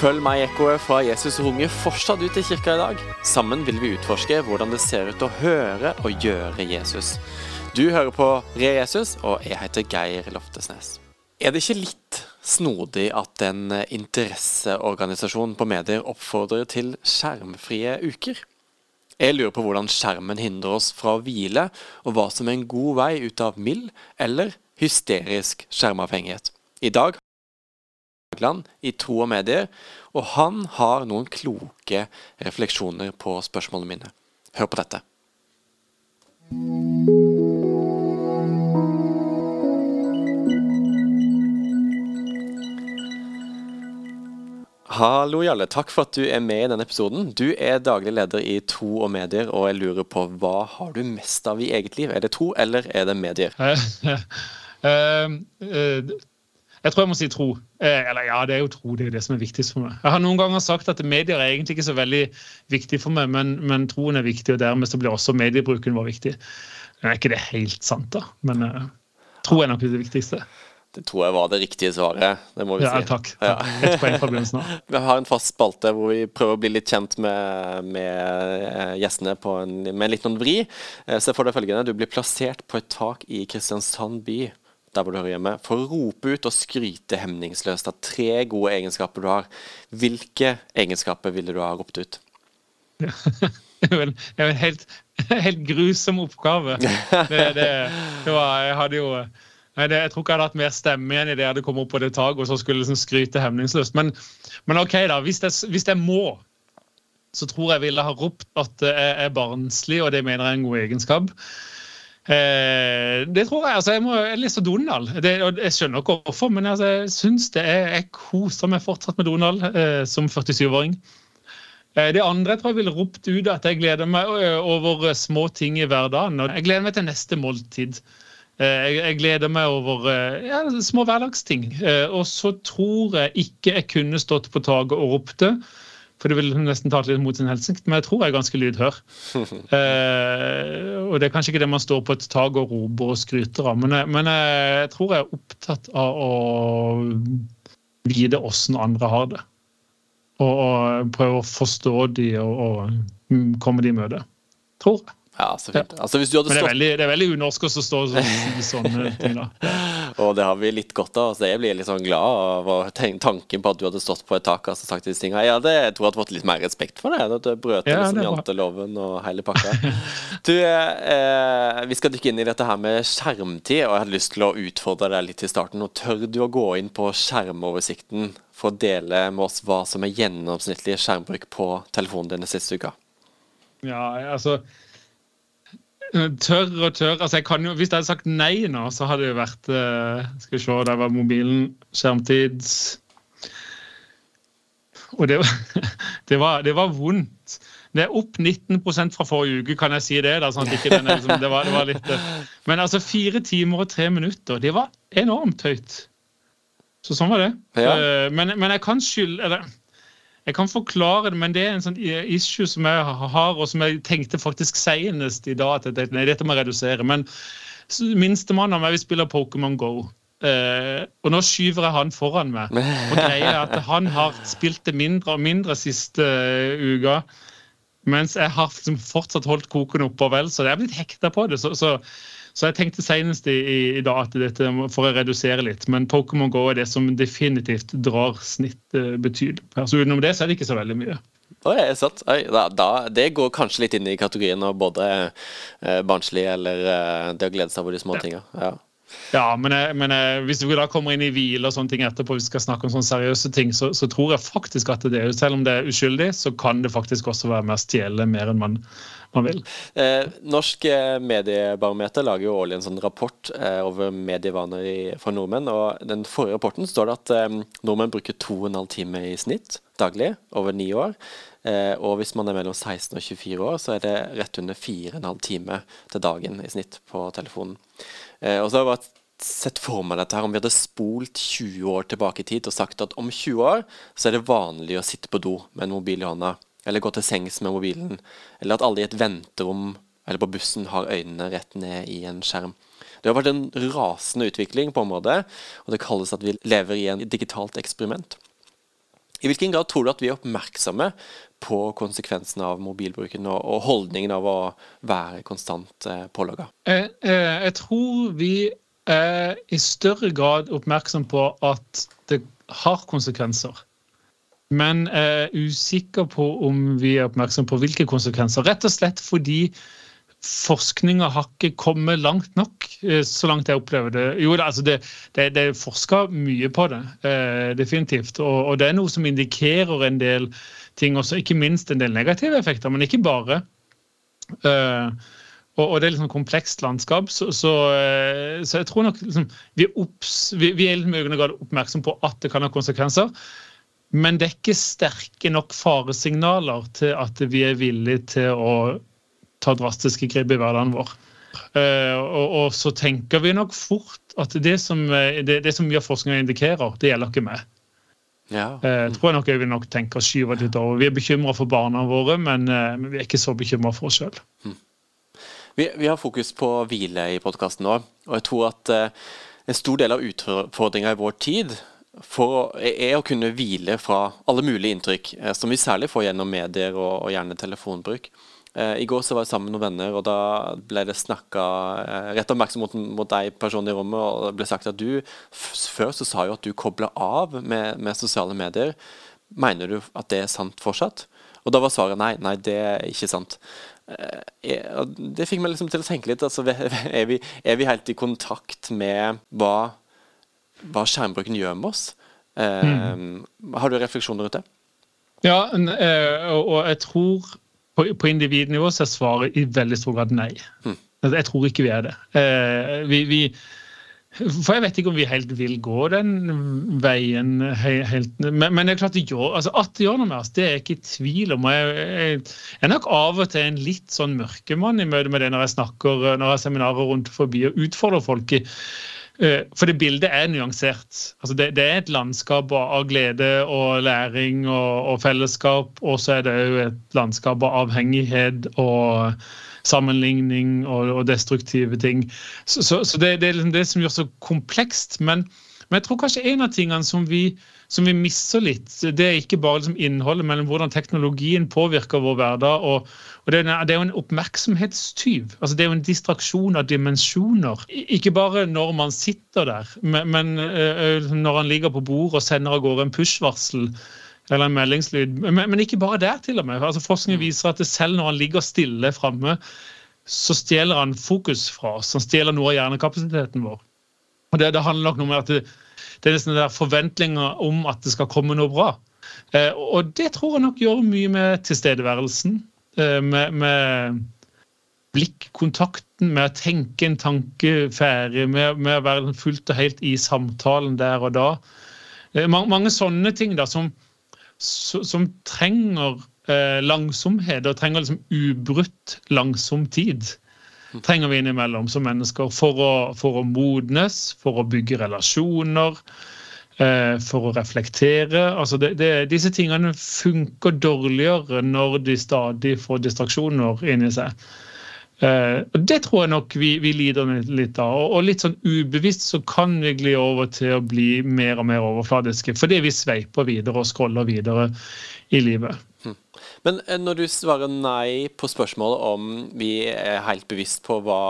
Følg meg i ekkoet fra Jesus runger fortsatt ut i kirka i dag. Sammen vil vi utforske hvordan det ser ut å høre og gjøre Jesus. Du hører på Re Jesus, og jeg heter Geir Loftesnes. Er det ikke litt snodig at en interesseorganisasjon på medier oppfordrer til skjermfrie uker? Jeg lurer på hvordan skjermen hindrer oss fra å hvile, og hva som er en god vei ut av mild eller hysterisk skjermavhengighet. I dag Haugland i Tro og medier, og han har noen kloke refleksjoner på spørsmålene mine. Hør på dette. Hallo, Jalle. Takk for at du er med i denne episoden. Du er daglig leder i Tro og medier, og jeg lurer på hva har du mest av i eget liv? Er det tro, eller er det medier? uh, uh, jeg tror jeg må si tro. Eh, eller ja, det er jo tro. Det er det som er viktigst for meg. Jeg har noen ganger sagt at medier er egentlig ikke så veldig viktig for meg, men, men troen er viktig, og dermed så blir også mediebruken vår viktig. Det er ikke det helt sant, da, men uh, tro er nok det viktigste. Det tror jeg var det riktige svaret. det må vi ja, si. Takk. Ja. Ett poeng fra begynnelsen av. Vi har en fast spalte hvor vi prøver å bli litt kjent med, med eh, gjestene en, med en liten vri. Se for deg følgende. Du blir plassert på et tak i Kristiansand by der hvor du hører hjemme, for å rope ut og skryte hemningsløst av tre gode egenskaper du har. Hvilke egenskaper ville du ha ropt ut? Det er en, en helt, helt, grusom oppgave. Det, det, det var, jeg hadde jo nei, det, Jeg tror ikke jeg hadde hatt mer stemme igjen i det jeg hadde kommet opp på det taket og så skulle liksom skryte hemningsløst. Men, men OK, da. Hvis jeg, hvis jeg må, så tror jeg ville ha ropt at jeg er barnslig, og det mener jeg er en god egenskap. Eh, det tror jeg. altså Jeg må jeg lese Donald. Det, jeg skjønner ikke hvorfor, men altså, jeg syns det er Jeg koser meg fortsatt med Donald eh, som 47-åring. Eh, det andre jeg tror jeg ville ropt ut, at jeg gleder meg eh, over små ting i hverdagen. og Jeg gleder meg til neste måltid. Eh, jeg, jeg gleder meg over eh, ja, små hverdagsting. Og så tror jeg ikke jeg kunne stått på taket og ropt det. For det vil nesten ta litt mot sin hensikt, men jeg tror jeg er ganske lydhør. eh, og det er kanskje ikke det man står på et tak og roper og skryter av, men jeg, men jeg tror jeg er opptatt av å vite åssen andre har det. Og, og prøve å forstå de og, og komme de i møte. Tror jeg. Ja, så fint. Altså, hvis du hadde Men det er veldig, det er veldig unorsk å stå sånn, sånne ting. da. Og det har vi litt godt av. så Jeg blir litt sånn glad av tanken på at du hadde stått på et tak og sagt disse tingene. Ja, det, jeg tror jeg hadde fått litt mer respekt for det. At du brøt Ja, liksom janteloven og hele pakka. Du, eh, vi skal dykke inn i dette her med skjermtid, og jeg hadde lyst til å utfordre deg litt i starten. Og tør du å gå inn på skjermoversikten for å dele med oss hva som er gjennomsnittlig skjermbruk på telefonen din den siste uka? Ja, altså Tørr og tørr. altså jeg kan jo, Hvis jeg hadde sagt nei nå, så hadde det jo vært eh, Skal vi se, der var mobilen. Skjermtid. Og det, var- det, var, det var vondt. Det er opp 19% fra forrige uke, kan jeg si det? da, sånn at ikke den er liksom, det, var, det var litt... eh, Men altså fire timer og tre minutter, det var enormt høyt. Så sånn var det. Ja. Eh, Men, men jeg kan skylde eller, jeg kan forklare det, men det er en sånn issue som jeg har, og som jeg tenkte faktisk senest i dag at jeg nei, dette må jeg redusere. Men minstemann av meg vil spille Pokémon Go. Uh, og nå skyver jeg han foran meg. Og greia er at han har spilt det mindre og mindre siste uh, uka. Mens jeg har liksom fortsatt holdt koken oppe, vel, så jeg er blitt hekta på det. Så, så, så jeg tenkte senest i, i, dag at dette for får jeg redusere litt. Men Pokémon Go er det som definitivt drar snittet betydelig. Altså, utenom det så er det ikke så veldig mye. Oi, er sant? Oi, da, da, det går kanskje litt inn i kategorien av både eh, barnslig eller eh, det å glede seg over de små Ja. tinga. Ja. Ja, men, jeg, men jeg, hvis vi da kommer inn i hvile og sånne ting etterpå, vi skal snakke om sånne seriøse ting, så, så tror jeg faktisk at det er Selv om det er uskyldig, så kan det faktisk også være mer stjele mer enn man, man vil. Eh, Norsk eh, mediebarometer lager jo årlig en sånn rapport eh, over medievaner for nordmenn. og Den forrige rapporten står det at nordmenn bruker to og en halv time i snitt daglig over ni år. Og hvis man er mellom 16 og 24 år, så er det rett under fire og en halv time til dagen i snitt på telefonen. Og så har jeg sett for meg dette her om vi hadde spolt 20 år tilbake i tid og sagt at om 20 år så er det vanlig å sitte på do med en mobil i hånda, eller gå til sengs med mobilen, eller at alle i et venterom eller på bussen har øynene rett ned i en skjerm. Det har vært en rasende utvikling på området, og det kalles at vi lever i en digitalt eksperiment. I hvilken grad tror du at vi er oppmerksomme på konsekvensene av mobilbruken og, holdningen av å være konstant eh, pålogga? Jeg, eh, jeg tror vi er i større grad oppmerksom på at det har konsekvenser. Men jeg er usikker på om vi er oppmerksom på hvilke konsekvenser. Rett og slett fordi forskninga har ikke kommet langt nok, eh, så langt jeg opplever det. Jo, altså det, det, det er forska mye på det, eh, definitivt. Og, og, det er noe som indikerer en del ting også, ikke minst en del negative effekter, men ikke bare. Eh, og, og, det er liksom komplekst landskap, så, så, eh, så jeg tror nok liksom, vi, opps, vi, vi, er i økende grad oppmerksom på at det kan ha konsekvenser. Men det er ikke sterke nok faresignaler til at vi er villige til å ta drastiske grep i hverdagen vår. Uh, og, og, så tenker vi nok fort at det som, eh, det, det som mye av forskninga indikerer, det gjelder ikke meg. Ja. Uh, tror jeg nok jeg vil nok tenke å skyve litt over. Vi er bekymra for barna våre, men, men, vi er ikke så bekymra for oss sjøl. Mm. Vi, vi, har fokus på hvile i podkasten nå, og jeg tror at en stor del av utfordringa i vår tid for, er å kunne hvile fra alle mulige inntrykk, som vi særlig får gjennom medier og, og gjerne telefonbruk. Eh, I går så var jeg sammen med noen venner, og da ble det snakka eh, rett oppmerksomhet mot, mot deg personen i rommet, og det ble sagt at du Før så sa jo at du kobla av med, med, sosiale medier. Mener du at det er sant fortsatt? Og da var svaret nei, nei, det er ikke sant. Eh, det fikk meg liksom til å tenke litt. Altså, er, vi, er vi helt i kontakt med hva, hva skjermbruken gjør med oss? Mm. Har du refleksjoner rundt det? Ja, og jeg tror på, på individnivå så er svaret i veldig stor grad nei. Mm. Jeg tror ikke vi er det. Eh, vi, vi, for jeg vet ikke om vi helt vil gå den veien. Helt, men, men, det er klart det gjør, altså at det gjør noe med oss, det er jeg ikke i tvil om. Jeg, jeg, jeg, er nok av og til en litt sånn mørkemann i møte med det når jeg snakker når jeg har seminarer rundt forbi og utfordrer folk. i Eh, for det bildet er nyansert. Altså det, det, er et landskap av glede og læring og, og fellesskap. Og så er det òg et landskap av avhengighet og sammenligning og, og destruktive ting. Så, så, så det, det, er liksom det som gjør så komplekst. Men, men, jeg tror kanskje en av tingene som vi, som vi misser litt, det er ikke bare liksom innholdet, men hvordan teknologien påvirker vår hverdag. og og det er, jo en oppmerksomhetstyv. altså Det er jo en distraksjon av dimensjoner. Ikke bare når man sitter der, men, uh, når han ligger på bordet og sender av gårde en push-varsel eller en meldingslyd. Men, men, ikke bare der, til og med. Altså Forskning mm. viser at selv når han ligger stille framme, så stjeler han fokus fra oss. Han stjeler noe av hjernekapasiteten vår. Det, det handler nok om at det, det er nesten der forventninger om at det skal komme noe bra. Eh, og det tror jeg nok gjør mye med tilstedeværelsen. Eh, med, med blikkontakten, med å tenke en tanke ferdig, med, med, å være fullt og helt i samtalen der og da. Eh, mange, mange sånne ting da, som, som trenger eh, langsomhet, og trenger liksom ubrutt langsom tid. Trenger vi innimellom som mennesker for å, for å modnes, for å bygge relasjoner. Eh, for å reflektere. Altså det, det, disse tingene funker dårligere når de stadig får distraksjoner inni seg. Uh, og Det tror jeg nok vi, vi lider litt av. Og, og, litt sånn ubevisst så kan vi gli over til å bli mer og mer overfladiske. Fordi vi sveiper videre og scroller videre i livet. Men eh, når du svarer nei på spørsmålet om vi er helt bevisst på hva,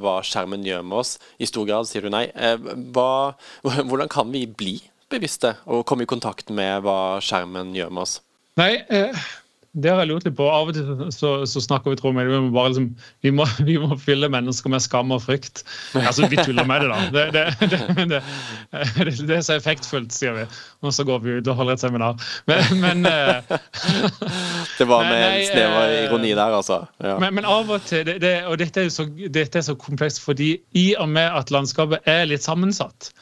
hva skjermen gjør med oss, i stor grad sier du nei. Hva, hvordan kan vi bli bevisste og komme i kontakt med hva skjermen gjør med oss? Nei, eh, det har jeg lurt litt på. Av og til så, så snakker vi jeg, vi må, bare liksom, vi, må, vi må fylle mennesker med skam og frykt. Altså, Vi tuller med det, da. Det, det, det, det, det er så effektfullt, sier vi. Og så går vi ut og holder et seminar. Men, men eh, Det var med en snev av ironi der, altså. Ja. Men, men, av og til, og dette er, så, dette er så komplekst fordi i og med at landskapet er litt sammensatt,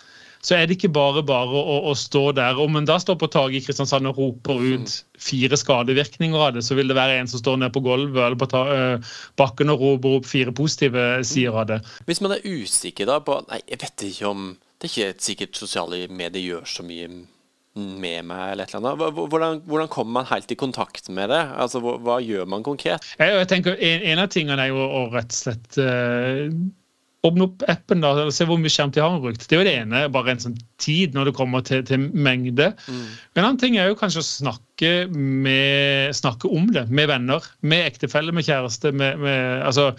så er det ikke bare bare å, å stå der. Om en da står på taket i Kristiansand og roper ut fire skadevirkninger av det, så vil det være en som står nede på gulvet eller på øh, bakken og roper opp fire positive sider av det. Hvis man er usikker da på Nei, jeg vet ikke om Det er ikke sikkert sosiale medier gjør så mye med meg, eller et eller annet. Hvordan, hvordan, kommer man helt i kontakt med det? Altså, hva, hva gjør man konkret? Jeg, jeg tenker En, en av tingene er jo å rett og slett uh, åpne opp appen da, og se hvor mye skjermtid har man brukt. Det er jo det ene, bare en sånn tid når det kommer til, til mengde. Mm. En annen ting er jo kanskje å snakke, med, snakke om det med venner, med ektefelle, med kjæreste. med, med altså,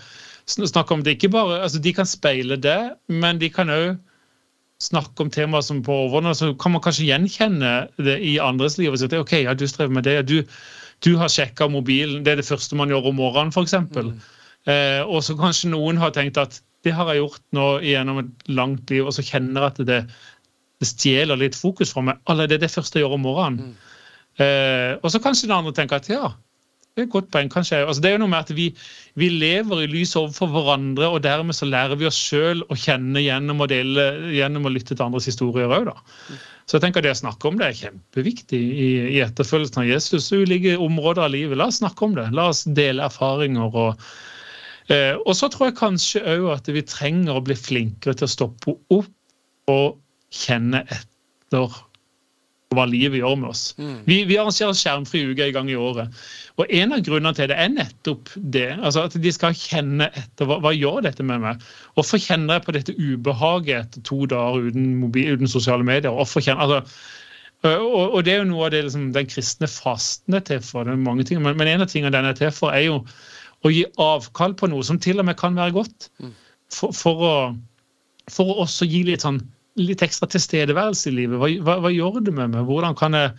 snakke om det ikke bare, altså De kan speile det, men de kan òg snakke om temaer som på overordnet, så kan man kanskje gjenkjenne det i andres liv. og si at ok, ja, du strever med det, du, du har sjekka mobilen, det er det første man gjør om morgenen, f.eks. Mm. Eh, og så kanskje noen har tenkt at det har jeg gjort nå gjennom et langt liv, og så kjenner jeg at det, det stjeler litt fokus fra meg. Eller det er det første jeg gjør om morgenen. Mm. Eh, og så kanskje den andre tenker at ja, det er et godt poeng. kanskje. Altså, det er jo noe med at vi, vi lever i lys overfor hverandre, og dermed så lærer vi oss sjøl å kjenne gjennom å, dele, gjennom å lytte til andres historier òg. da. Så jeg tenker det å snakke om det er kjempeviktig i, i etterfølgelsen av Jesus. Ulike områder av livet. La oss snakke om det. La oss dele erfaringer. og og så tror jeg kanskje òg at vi trenger å bli flinkere til å stoppe opp og kjenne etter hva livet gjør med oss. Mm. Vi, vi, arrangerer skjermfri uke en gang i året. Og En av grunnene til det er nettopp det. altså At de skal kjenne etter hva, hva gjør dette med meg. Hvorfor kjenner jeg på dette ubehaget etter to dager uten, mobil, uten sosiale medier? Kjenner, altså, og, og, det er jo noe av det liksom, den kristne fasten er til for. det er mange ting, men, men en av tingene den er til for, er jo å gi avkall på noe som til og med kan være godt. Mm. For, for, å, for å, også gi litt, sånn, litt ekstra tilstedeværelse i livet. Hva, hva, hva, gjør det med meg? Hvordan kan jeg,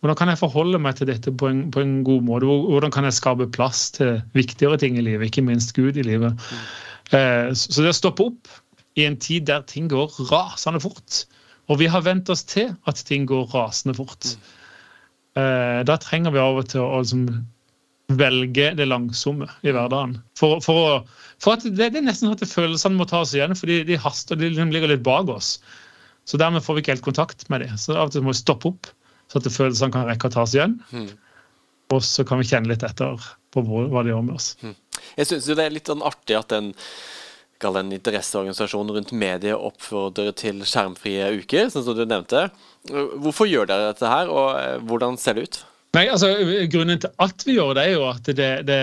hvordan kan jeg forholde meg til dette på en, på en, god måte? Hvordan kan jeg skape plass til viktigere ting i livet, ikke minst Gud i livet? Mm. Eh, så det å stoppe opp i en tid der ting går rasende fort, og vi har vent oss til at ting går rasende fort, mm. eh, da trenger vi av og til å liksom, velge det langsomme i hverdagen. For, for, for at det, det, er nesten sånn at følelsene må tas igjen, fordi de haster, de liksom ligger litt bak oss. Så dermed får vi ikke helt kontakt med dem. Så av og til må vi stoppe opp, så at følelsene kan rekke å tas igjen. Mm. Og så kan vi kjenne litt etter på hva de gjør med oss. Mm. Jeg syns det er litt sånn artig at en kall en interesseorganisasjon rundt medier oppfordrer til skjermfrie uker, sånn som du nevnte. Hvorfor gjør dere dette her, og eh, hvordan ser det ut? Nei, altså Grunnen til at vi gjør det, er jo at det, det,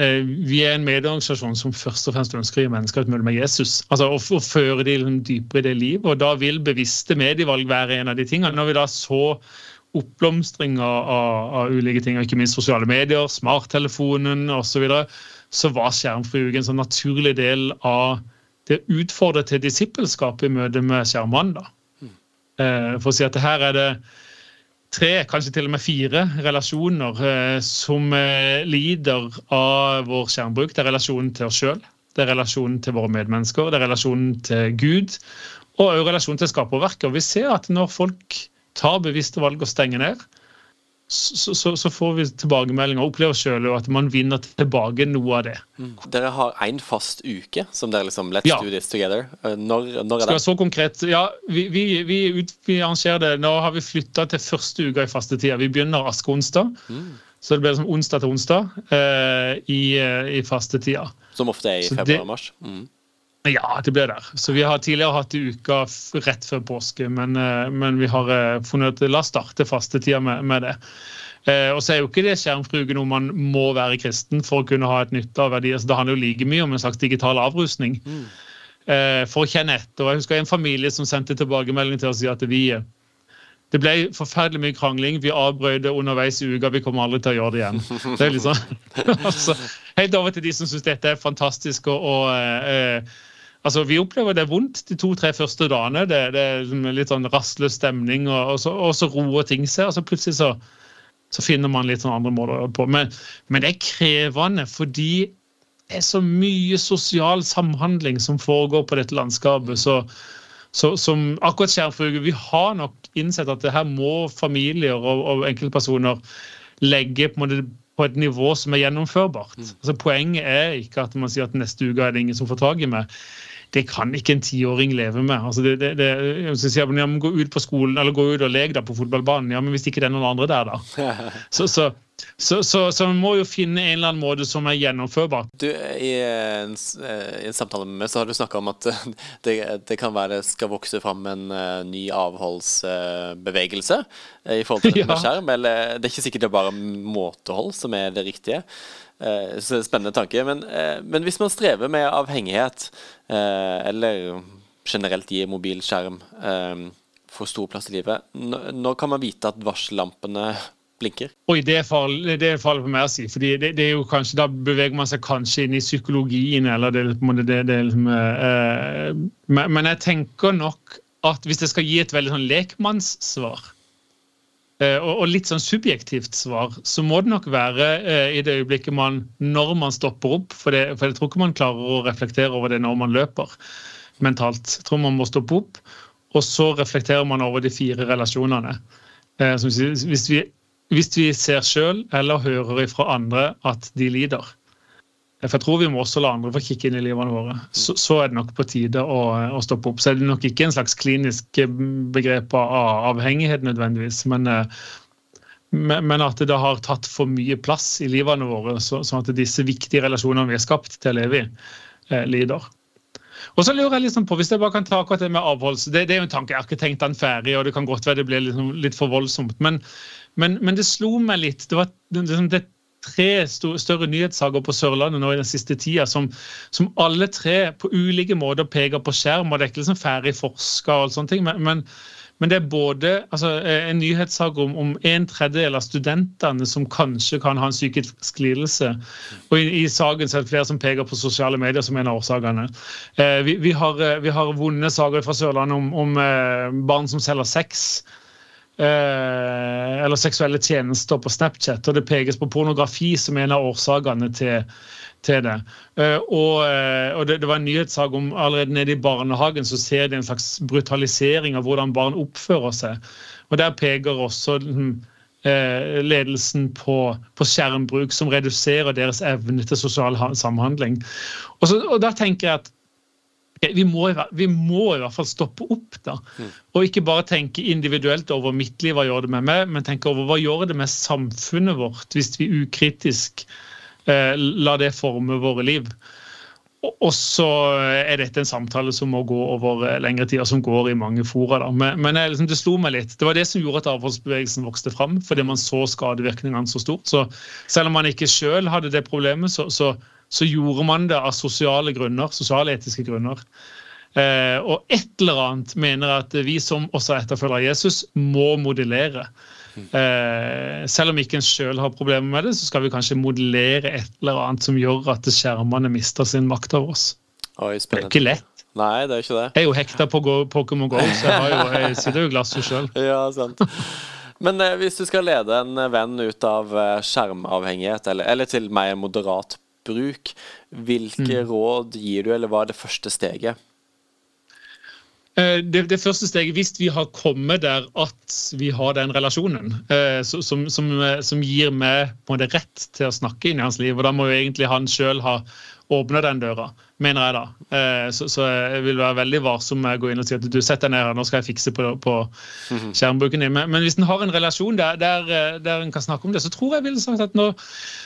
eh, vi er en medieorganisasjon som først og fremst ønsker å gi mennesker et møte med Jesus. altså Å, å føre de liksom dypere i det livet. og Da vil bevisste medievalg være en av de tingene. Når vi da så oppblomstring av, av, av ulike ting, ikke minst sosiale medier, smarttelefonen osv., så, videre, så var skjermfri uke en sånn naturlig del av det å utfordre til disippelskap i møte med skjermene. da. Mm. Eh, for å si at her er det tre, kanskje til og med fire relasjoner eh, som eh, lider av vår skjermbruk. Det er relasjonen til oss sjøl, det er relasjonen til våre medmennesker, det er relasjonen til Gud, og også relasjonen til skaperverket. Og vi ser at når folk tar bevisste valg og stenger ned, så, så, så, får vi tilbakemeldinger og opplever selv at man vinner tilbake noe av det. Mm. Dere har én fast uke som dere liksom Let's ja. do this together. Eh, når, når er det? Så konkret, ja, vi, vi, vi, ut, vi, arrangerer det. Nå har vi flytta til første uka i fastetida. Vi begynner askeonsdag. Mm. Så det blir liksom onsdag til onsdag eh, i, eh, i fastetida. Som ofte er i februar-mars? Mm. Ja, det blir der. Så Vi har tidligere hatt i uka rett før påske, men, eh, men vi har eh, funnet ut la oss starte fastetida med, med det. Eh, og så er jo ikke det skjermfruge noe man må være kristen for å kunne ha et nytte av verdier. Så det handler jo like mye om en slags digital avrusning. Mm. Eh, for å kjenne etter. Jeg husker en familie som sendte tilbakemelding til oss at vi det ble forferdelig mye krangling. Vi avbrøt underveis i uka. Vi kommer aldri til å gjøre det igjen. Det er liksom, altså, helt over til de som syns dette er fantastisk. og, og eh, Altså, Vi opplever det vondt de to-tre første dagene. Det, det, er liksom litt sånn rastløs stemning, og, og, så, og, så, roer ting seg. og så Plutselig så, så, finner man litt sånn andre måter på. Men, men, det er krevende fordi det er så mye sosial samhandling som foregår på dette landskapet. så så, som akkurat skjærfugl, Vi har nok innsett at det her må familier og, og enkeltpersoner legge på, på, et nivå som er gjennomførbart. Mm. Altså Poenget er ikke at man sier at neste uke er det ingen som får tak i meg det kan ikke en tiåring leve med. Altså det, det, det, så sier ja, Gå ut på skolen eller gå ut og lek på fotballbanen. Ja, men hvis ikke det er noen andre der, da? Så, så, så, så, så man må jo finne en eller annen måte som er gjennomførbar. Du, I en, i en samtale med meg så har du snakka om at det, det, kan være det skal vokse fram en uh, ny avholdsbevegelse uh, i forhold til ja. skjerm. Eller det er ikke sikkert det er bare måtehold som er det riktige. Eh, spennende tanke. Men, eh, men, hvis man strever med avhengighet, eh, eller generelt gir mobilskjerm for stor plass i livet, når kan man vite at varsellampene blinker? Oi, det er farlig, det er farlig for meg å si. fordi det, det, er jo kanskje, Da beveger man seg kanskje inn i psykologien. eller det, det, det liksom, eh, Men jeg tenker nok at hvis jeg skal gi et veldig sånn lekmannssvar, og, litt sånn subjektivt svar, så må det nok være eh, i det øyeblikket man Når man stopper opp, for, det, for jeg tror ikke man klarer å reflektere over det når man løper mentalt. Jeg tror man må stoppe opp, og så reflekterer man over de fire relasjonene. Eh, hvis vi, hvis vi ser sjøl eller hører ifra andre at de lider, for jeg tror vi må også la andre få kikke inn i livene våre. Så, så er det nok på tide å, å, stoppe opp. Så er det nok ikke en slags klinisk eh, begrep av avhengighet nødvendigvis, men, eh, men at det har tatt for mye plass i livene våre, sånn at disse viktige relasjonene vi er skapt til å leve i, eh, lider. Og så lurer jeg liksom på, Hvis jeg bare kan ta akkurat det med avholdelse det, det, er jo en tanke, Jeg har ikke tenkt den ferdig, og det kan godt være det blir liksom litt for voldsomt. Men, men, men, det slo meg litt. Det var det, det, tre større nyhetssaker på Sørlandet nå i den siste tida som, som, alle tre på ulike måter peker på skjerm. og Det er ikke liksom ferdig forska, og sånne ting, men, men, men, det er både altså, en nyhetssak om, om en tredjedel av studentene som kanskje kan ha en psykisk lidelse. Og i, i saken så er det flere som peker på sosiale medier som en av årsakene. Eh, vi, vi, har, eh, vi har vonde saker fra Sørlandet om, om eh, barn som selger sex eh, eller seksuelle tjenester på Snapchat. Og det pekes på pornografi som en av årsakene til, til det. Eh, og, eh, og det, det, var en nyhetssak om allerede nede i barnehagen så ser de en slags brutalisering av hvordan barn oppfører seg. Og der peker også hm, eh, ledelsen på, på, skjermbruk som reduserer deres evne til sosial samhandling. Og, så, og da tenker jeg at vi må, vi må, i hvert fall stoppe opp, da. Mm. Og ikke bare tenke individuelt over mitt liv, hva gjør det med meg, men tenke over hva gjør det med samfunnet vårt hvis vi ukritisk eh, lar det forme våre liv. Og så er dette en samtale som må gå over eh, lengre tid, og som går i mange fora. Da. Men, men liksom, det slo meg litt. Det var det som gjorde at avholdsbevegelsen vokste fram, fordi man så skadevirkningene så stort. Så selv om man ikke sjøl hadde det problemet, så, så så gjorde man det av sosiale grunner, sosialetiske grunner. Eh, og et eller annet mener jeg at vi som også etterfølger Jesus, må modellere. Eh, selv om ikke en sjøl har problemer med det, så skal vi kanskje modellere et eller annet som gjør at skjermene mister sin makt over oss. Oi, det er ikke lett. Nei, det er ikke det. Jeg er jo hekta på Pokémon GO, så jeg, jo, jeg sitter jo i glasset sjøl. Ja, sant. Men eh, hvis du skal lede en venn ut av eh, skjermavhengighet, eller, eller til mer moderat bruk. Hvilke mm. råd gir du, eller hva er det første steget? Eh, det, det, første steget, hvis vi har kommet der at vi har den relasjonen eh, som, som, eh, som gir meg på en rett til å snakke inn i hans liv, og da må jo egentlig han sjøl ha åpna den døra mener jeg da. Eh, så, så, jeg vil være veldig varsom med å gå inn og si at du setter deg ned her, nå skal jeg fikse på, på mhm. skjermbruken din. Men, men, hvis en har en relasjon der, der, eh, der en kan snakke om det, så tror jeg vil sagt at nå,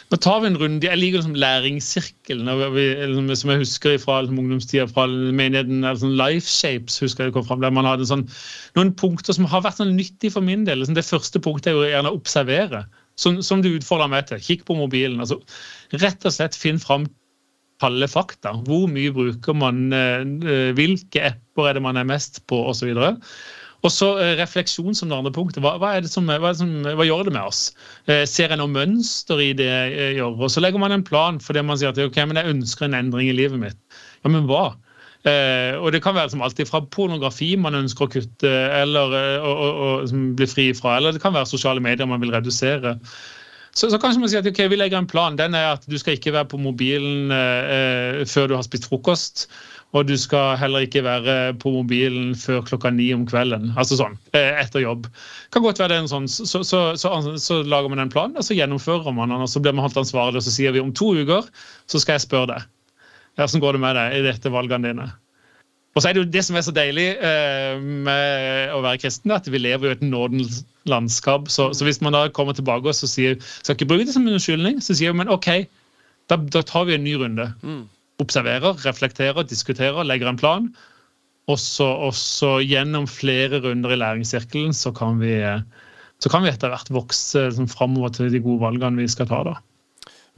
nå tar vi en runde. Jeg liker liksom læringssirkelen, liksom, som jeg husker fra liksom, ungdomstida, fra menigheten liksom, Life Shapes, husker jeg kom fram, der man hadde sånn, noen punkter som har vært sånn nyttig for min del. Liksom, det første punktet jo gjerne observerer. observere. Som, som, du utfordrer meg til. Kikk på mobilen. altså Rett og slett finn fram kalde fakta. Hvor mye bruker man, eh, hvilke apper er det man er mest på, osv. Og så eh, refleksjon som det andre punktet. Hva, hva, som, hva, som, hva, gjør det med oss? Eh, ser jeg noe mønster i det jeg gjør? Og så legger man en plan for det man sier at ok, men jeg ønsker en endring i livet mitt. Ja, men hva? Og det kan være som alltid fra pornografi man ønsker å kutte eller å, å, å, bli fri fra, eller det kan være sosiale medier man vil redusere. Så, så, kanskje man sier at ok, vi legger en plan. Den er at du skal ikke være på mobilen eh, før du har spist frokost. Og du skal heller ikke være på mobilen før klokka ni om kvelden. Altså sånn, eh, etter jobb. Kan godt være det en sånn, så, så, så, lager man en plan, og så gjennomfører man den. Og så blir man holdt ansvarlig, og så sier vi om to uker så skal jeg spørre deg. Hvordan går det med deg i dette valgene dine? Og så er det jo det som er så deilig eh, med å være kristen, at vi lever i et nådens landskap. Så, så, hvis man da kommer tilbake og så sier skal ikke bruke det som en unnskyldning, så sier men OK, da, da, tar vi en ny runde. Mm. Observerer, reflekterer, diskuterer, legger en plan. Og så, og så gjennom flere runder i læringssirkelen så kan vi, så kan vi etter hvert vokse liksom, framover til de gode valgene vi skal ta. da.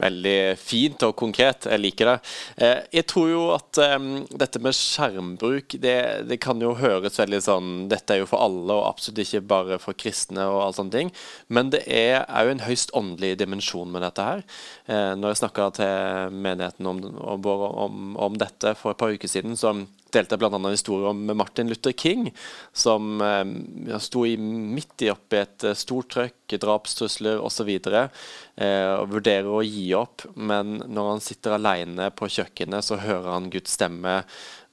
Veldig fint og konkret. Jeg liker det. Eh, jeg tror jo at um, dette med skjermbruk, det, det, kan jo høres veldig sånn Dette er jo for alle, og absolutt ikke bare for kristne og all sånne ting. Men det er òg en høyst åndelig dimensjon med dette her. Eh, når jeg snakka til menigheten om, om, om, om, dette for et par uker siden, så delte jeg bl.a. en historie om Martin Luther King, som eh, sto i, midt i oppi et eh, stort trøkk, drapstrusler osv. Eh, og vurderer å gi opp, men når han sitter alene på kjøkkenet, så hører han Guds stemme,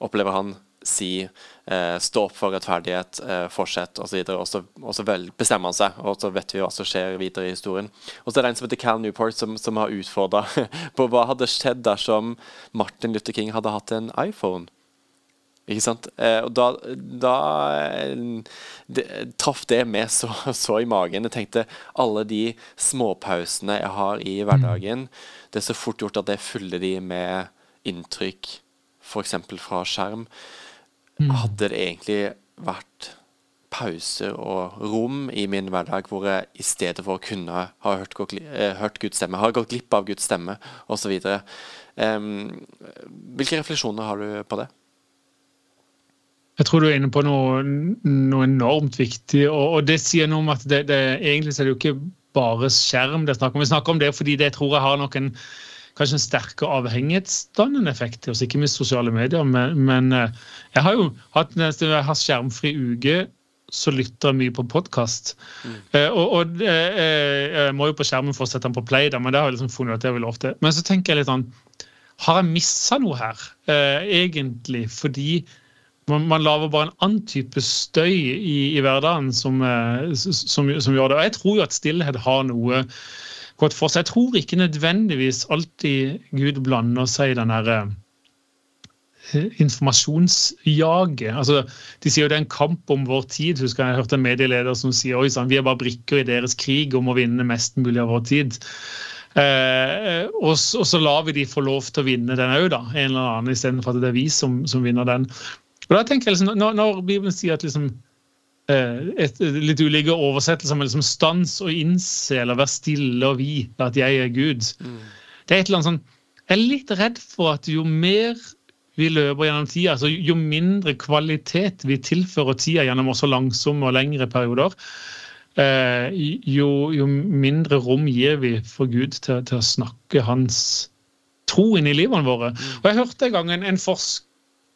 opplever han si eh, 'stå opp for rettferdighet', eh, 'fortsett', osv. Og, så, og så vel, bestemmer han seg, og så vet vi hva som skjer videre i historien. Og så er det en som heter Cal Newport, som, som har utfordra på hva hadde skjedd dersom Martin Luther King hadde hatt en iPhone. Ikke sant? Eh, og da, da det, traff det meg så, så, i magen. Jeg tenkte alle de småpausene jeg har i hverdagen, det er så fort gjort at jeg fyller de med inntrykk, f.eks. fra skjerm. Mm. Hadde det egentlig vært pauser og rom i min hverdag hvor jeg i stedet for å kunne ha hørt, eh, hørt Guds stemme, har gått glipp av Guds stemme osv. Um, hvilke refleksjoner har du på det? Jeg tror du er inne på noe, noe enormt viktig. Og, og, det sier noe om at det, det, egentlig er det jo ikke bare skjerm det er snakk om. Vi snakker om det fordi det tror jeg har nok en kanskje en sterkere avhengighetsdannende effekt til oss, ikke minst sosiale medier. Men, men eh, jeg har jo hatt nesten jeg har skjermfri uke, så lytter jeg mye på podkast. Mm. Eh, og, og eh, jeg må jo på skjermen for å sette den på play, da, men det har jeg liksom funnet at jeg vil ofte. Men så tenker jeg litt sånn Har jeg missa noe her, eh, egentlig? Fordi man, man lager bare en annen type støy i, i hverdagen som, eh, som, som, gjør det. Og jeg tror jo at stillhet har noe godt for seg. Jeg tror ikke nødvendigvis alltid Gud blander seg i den derre eh, informasjonsjaget. Altså, de sier jo det er en kamp om vår tid. Husker Jeg jeg hørte en medieleder som sier oi vi er bare brikker i deres krig om å vinne mest mulig av vår tid. Eh, og, så, og, så lar vi de få lov til å vinne den òg, da. En eller annen, istedenfor at det er vi som, som vinner den. Og da tenker jeg liksom, Når, når Bibelen sier at liksom, eh, et, litt ulike oversettelser med liksom stans og innse eller være stille og vite at jeg er Gud mm. Det er et eller annet sånn Jeg er litt redd for at jo mer vi løper gjennom tida, altså jo mindre kvalitet vi tilfører tida gjennom også langsomme og lengre perioder, eh, jo, jo, mindre rom gir vi for Gud til, til, å snakke hans tro inn i livene våre. Mm. Og Jeg hørte en gang en, en forsker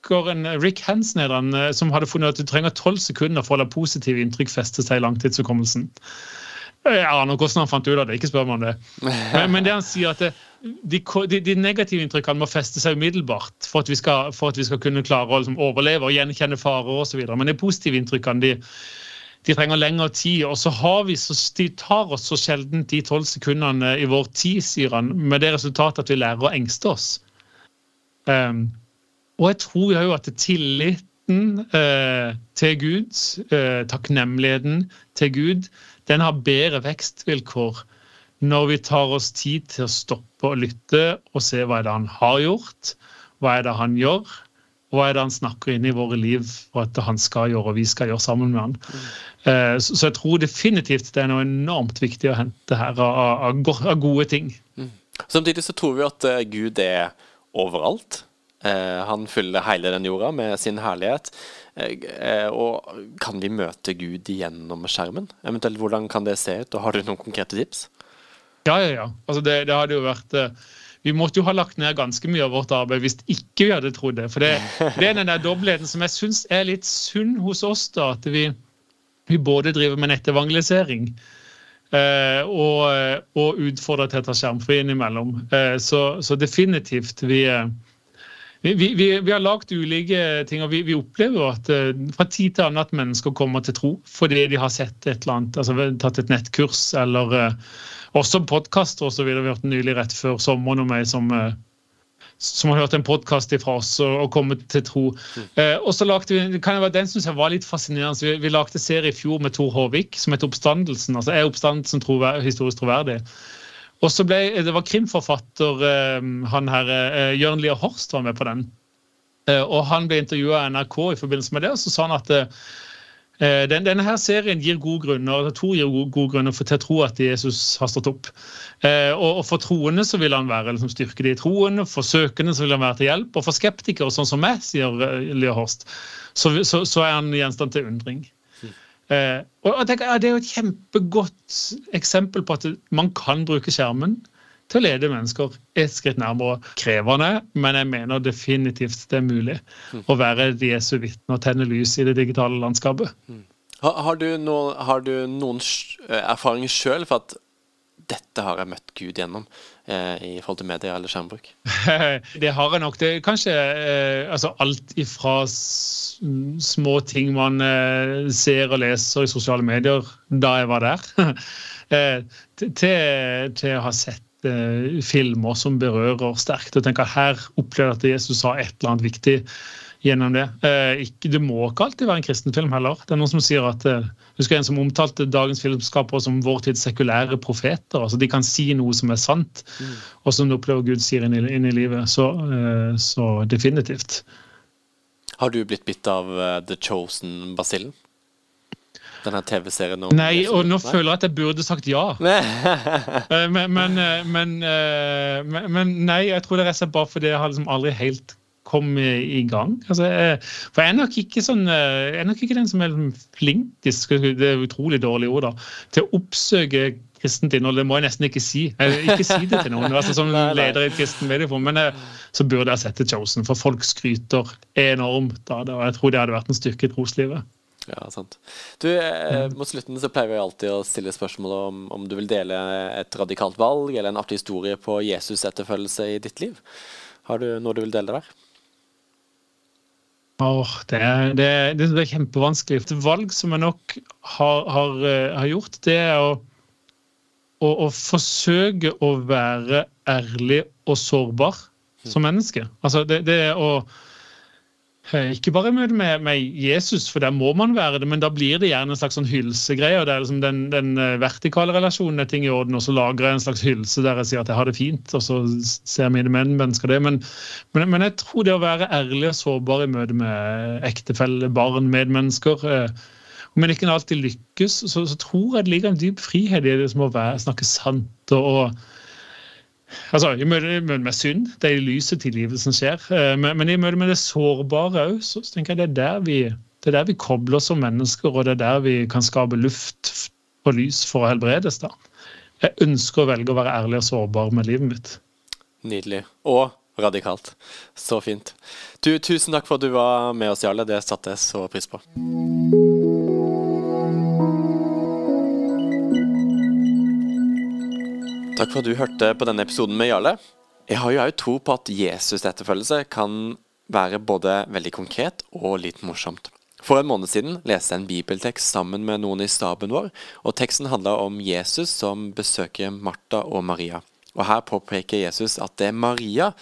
forskeren Rick Hansen den, eh, som hadde funnet at du trenger tolv sekunder for å la positive inntrykk feste seg i langtidshukommelsen. Jeg aner hvordan han fant ut av det, ikke spør meg om det. Men, men det han sier at det, de, de, de, negative inntrykkene må feste seg umiddelbart for at vi skal, at vi skal kunne klare å liksom, overleve og gjenkjenne farer osv. Men de positive inntrykkene de, de, trenger lengre tid. Og så har vi så, de tar oss så sjelden de tolv sekundene i vår tid, sier han, med det resultatet at vi lærer å engste oss. Um, og jeg tror jo at tilliten eh, til Gud, eh, takknemligheten til Gud, den har bedre vekstvilkår når vi tar oss tid til å stoppe og lytte og se hva er det han har gjort, hva er det han gjør, og hva er det han snakker inn i våre liv for at han skal gjøre og vi skal gjøre sammen med han. Eh, så, så, jeg tror definitivt det er noe enormt viktig å hente her av, av, av gode ting. Mm. Samtidig så tror vi at uh, Gud er overalt. Eh, han fyller hele den jorda med sin herlighet. Eh, og kan vi møte Gud gjennom skjermen? Eventuelt hvordan kan det se ut? Og har du noen konkrete tips? Ja, ja, ja. Altså det, det hadde jo vært eh, vi måtte jo ha lagt ned ganske mye av vårt arbeid hvis ikke vi hadde trodd det. For det, det er den der dobbeltheten som jeg syns er litt sunn hos oss. da, At vi, vi både driver med nettevangelisering eh, og, og, utfordrer til å ta skjermfri innimellom. Eh, så, så, definitivt vi, vi, vi, vi, har lagd ulike ting, og vi, vi opplever at uh, fra tid til annen at mennesker kommer til tro fordi de har sett et eller annet, altså tatt et nettkurs eller uh, også podkaster osv. Vi har hørt nylig rett før sommeren om ei som, uh, som har hørt en podkast fra oss og, kommet til tro. Mm. og så lagde vi, kan jeg være Den synes jeg var litt fascinerende. Vi, vi lagde serie i fjor med Tor Håvik som het Oppstandelsen. altså Er oppstandelsen trover, historisk troverdig? Og så ble, Det var krimforfatter eh, han her, eh, Jørn Lier Horst var med på den. Eh, og Han ble intervjua av NRK i forbindelse med det, og så sa han at Eh, den, denne her serien gir gode grunner to gir gode, grunner for, til å tro at Jesus har stått opp. Eh, og, og, For troende så vil han være liksom, styrke de troende, for søkende så vil han være til hjelp. Og for skeptikere, sånn som meg, sier Lea Horst, så, så, så, er han gjenstand til undring. Eh, og Det er jo et kjempegodt eksempel på at man kan bruke skjermen til å lede mennesker et skritt nærmere. Krevende, men jeg mener definitivt det er mulig mm. å være Jesu vitne og tenne lys i det digitale landskapet. Mm. Har, har, du noen, har, du noen, erfaringer erfaring sjøl for at dette har jeg møtt Gud gjennom eh, i forhold til media eller skjermbruk? det har jeg nok. Det er kanskje eh, altså alt ifra små ting man eh, ser og leser i sosiale medier da jeg var der, eh, til, til, å ha sett eh, filmer som berører sterkt. og tenker Her opplever jeg at Jesus sa et eller annet viktig gjennom det. Eh, det må ikke alltid være en kristen film heller. Det er noen som sier at eh, husker en som omtalte dagens filmskapere som vår tids sekulære profeter. altså De kan si noe som er sant, mm. og som du opplever Gud sier inn i, inn i livet. Så, eh, så, definitivt. Har du blitt bitt av The Chosen-basillen? denne TV-serien? Nei, og nå føler jeg at jeg burde sagt ja. Men, men, men, men, nei, jeg tror det er bare fordi jeg har liksom aldri helt kommet i gang. Altså, for jeg er sånn jeg er nok ikke den som er flink det er utrolig dårlig ord, da, til å oppsøke kristent innhold. Det må jeg nesten ikke si. Jeg, ikke si det til noen. altså Som leder i et kristent medieforum. Men jeg, så burde jeg sette Chosen, for folk skryter enormt av det. Og jeg tror det hadde vært en styrke i troslivet. Ja, sant. Du, eh, Mot slutten så pleier vi alltid å stille spørsmål om, om du vil dele et radikalt valg eller en artig historie på Jesus-etterfølgelse i ditt liv. Har du noe du vil dele der? Oh, det, er, det, det, er kjempevanskelig. Et valg som jeg nok har, har, eh, har gjort, det er å, å, å, forsøke å være ærlig og sårbar som menneske. Altså det, det er å ikke bare møte med, med, Jesus, for der må man være det, men da blir det gjerne en slags sånn hylsegreie. og det er liksom Den, den eh, vertikale relasjonen er ting i orden, og så lager jeg en slags hylse der jeg sier at jeg har det fint, og så ser mine mennesker det. Men, men, men, jeg tror det å være ærlig og sårbar i møte med ektefelle, barn, medmennesker eh, Om en ikke alltid lykkes, så, så, tror jeg det ligger en dyp frihet i det som å være, snakke sant. og, og Altså, I møte med synd, det er i lyset tilgivelsen skjer. Eh, men, men i møte med det sårbare òg, så tenker jeg det er, der vi, det er der vi kobler oss som mennesker, og det er der vi kan skape luft og lys for å helbredes. da. Jeg ønsker å velge å være ærlig og sårbar med livet mitt. Nydelig. Og radikalt. Så fint. Du, tusen takk for at du var med oss, Jarle. Det satte jeg så pris på. Takk for at du hørte på denne episoden med Jarle. Jeg har jo òg tro på at Jesus-etterfølgelse kan være både veldig konkret og litt morsomt. For en måned siden leste jeg en bibeltekst sammen med noen i staben vår, og teksten handla om Jesus som besøker Martha og Maria. Og Her påpeker Jesus at det er Maria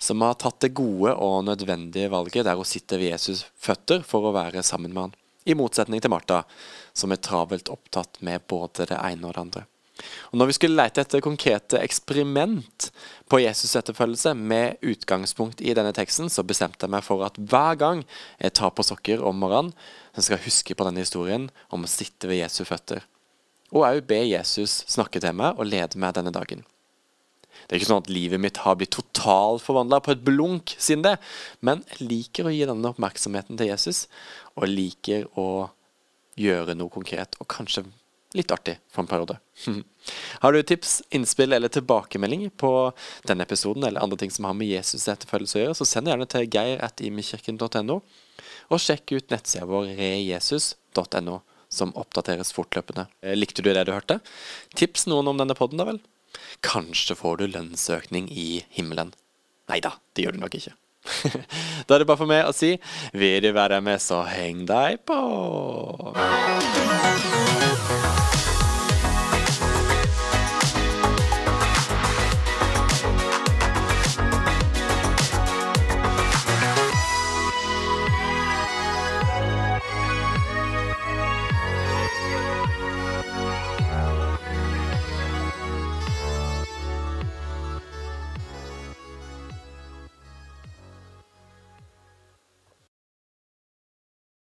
som har tatt det gode og nødvendige valget der hun sitter ved Jesus' føtter for å være sammen med han, i motsetning til Martha, som er travelt opptatt med både det ene og det andre. Og når vi skulle lete etter konkrete eksperiment på Jesus-etterfølgelse med utgangspunkt i denne teksten, så bestemte jeg meg for at hver gang jeg tar på sokker om morgenen, så skal jeg huske på denne historien om å sitte ved Jesu føtter. Og òg be Jesus snakke til meg og lede meg denne dagen. Det er ikke sånn at livet mitt har blitt totalt forvandla på et blunk siden det, men jeg liker å gi denne oppmerksomheten til Jesus, og liker å gjøre noe konkret, og kanskje litt artig for en periode. Har du tips, innspill eller tilbakemelding på denne episoden eller andre ting som har med Jesus etterfølgelse å gjøre, så send gjerne til geir.imekirken.no, og sjekk ut nettsida vår rejesus.no, som oppdateres fortløpende. Eh, likte du det du hørte? Tips noen om denne podden, da vel? Kanskje får du lønnsøkning i himmelen. Nei da, det gjør du nok ikke. da er det bare for meg å si vil du være med, så heng deg på.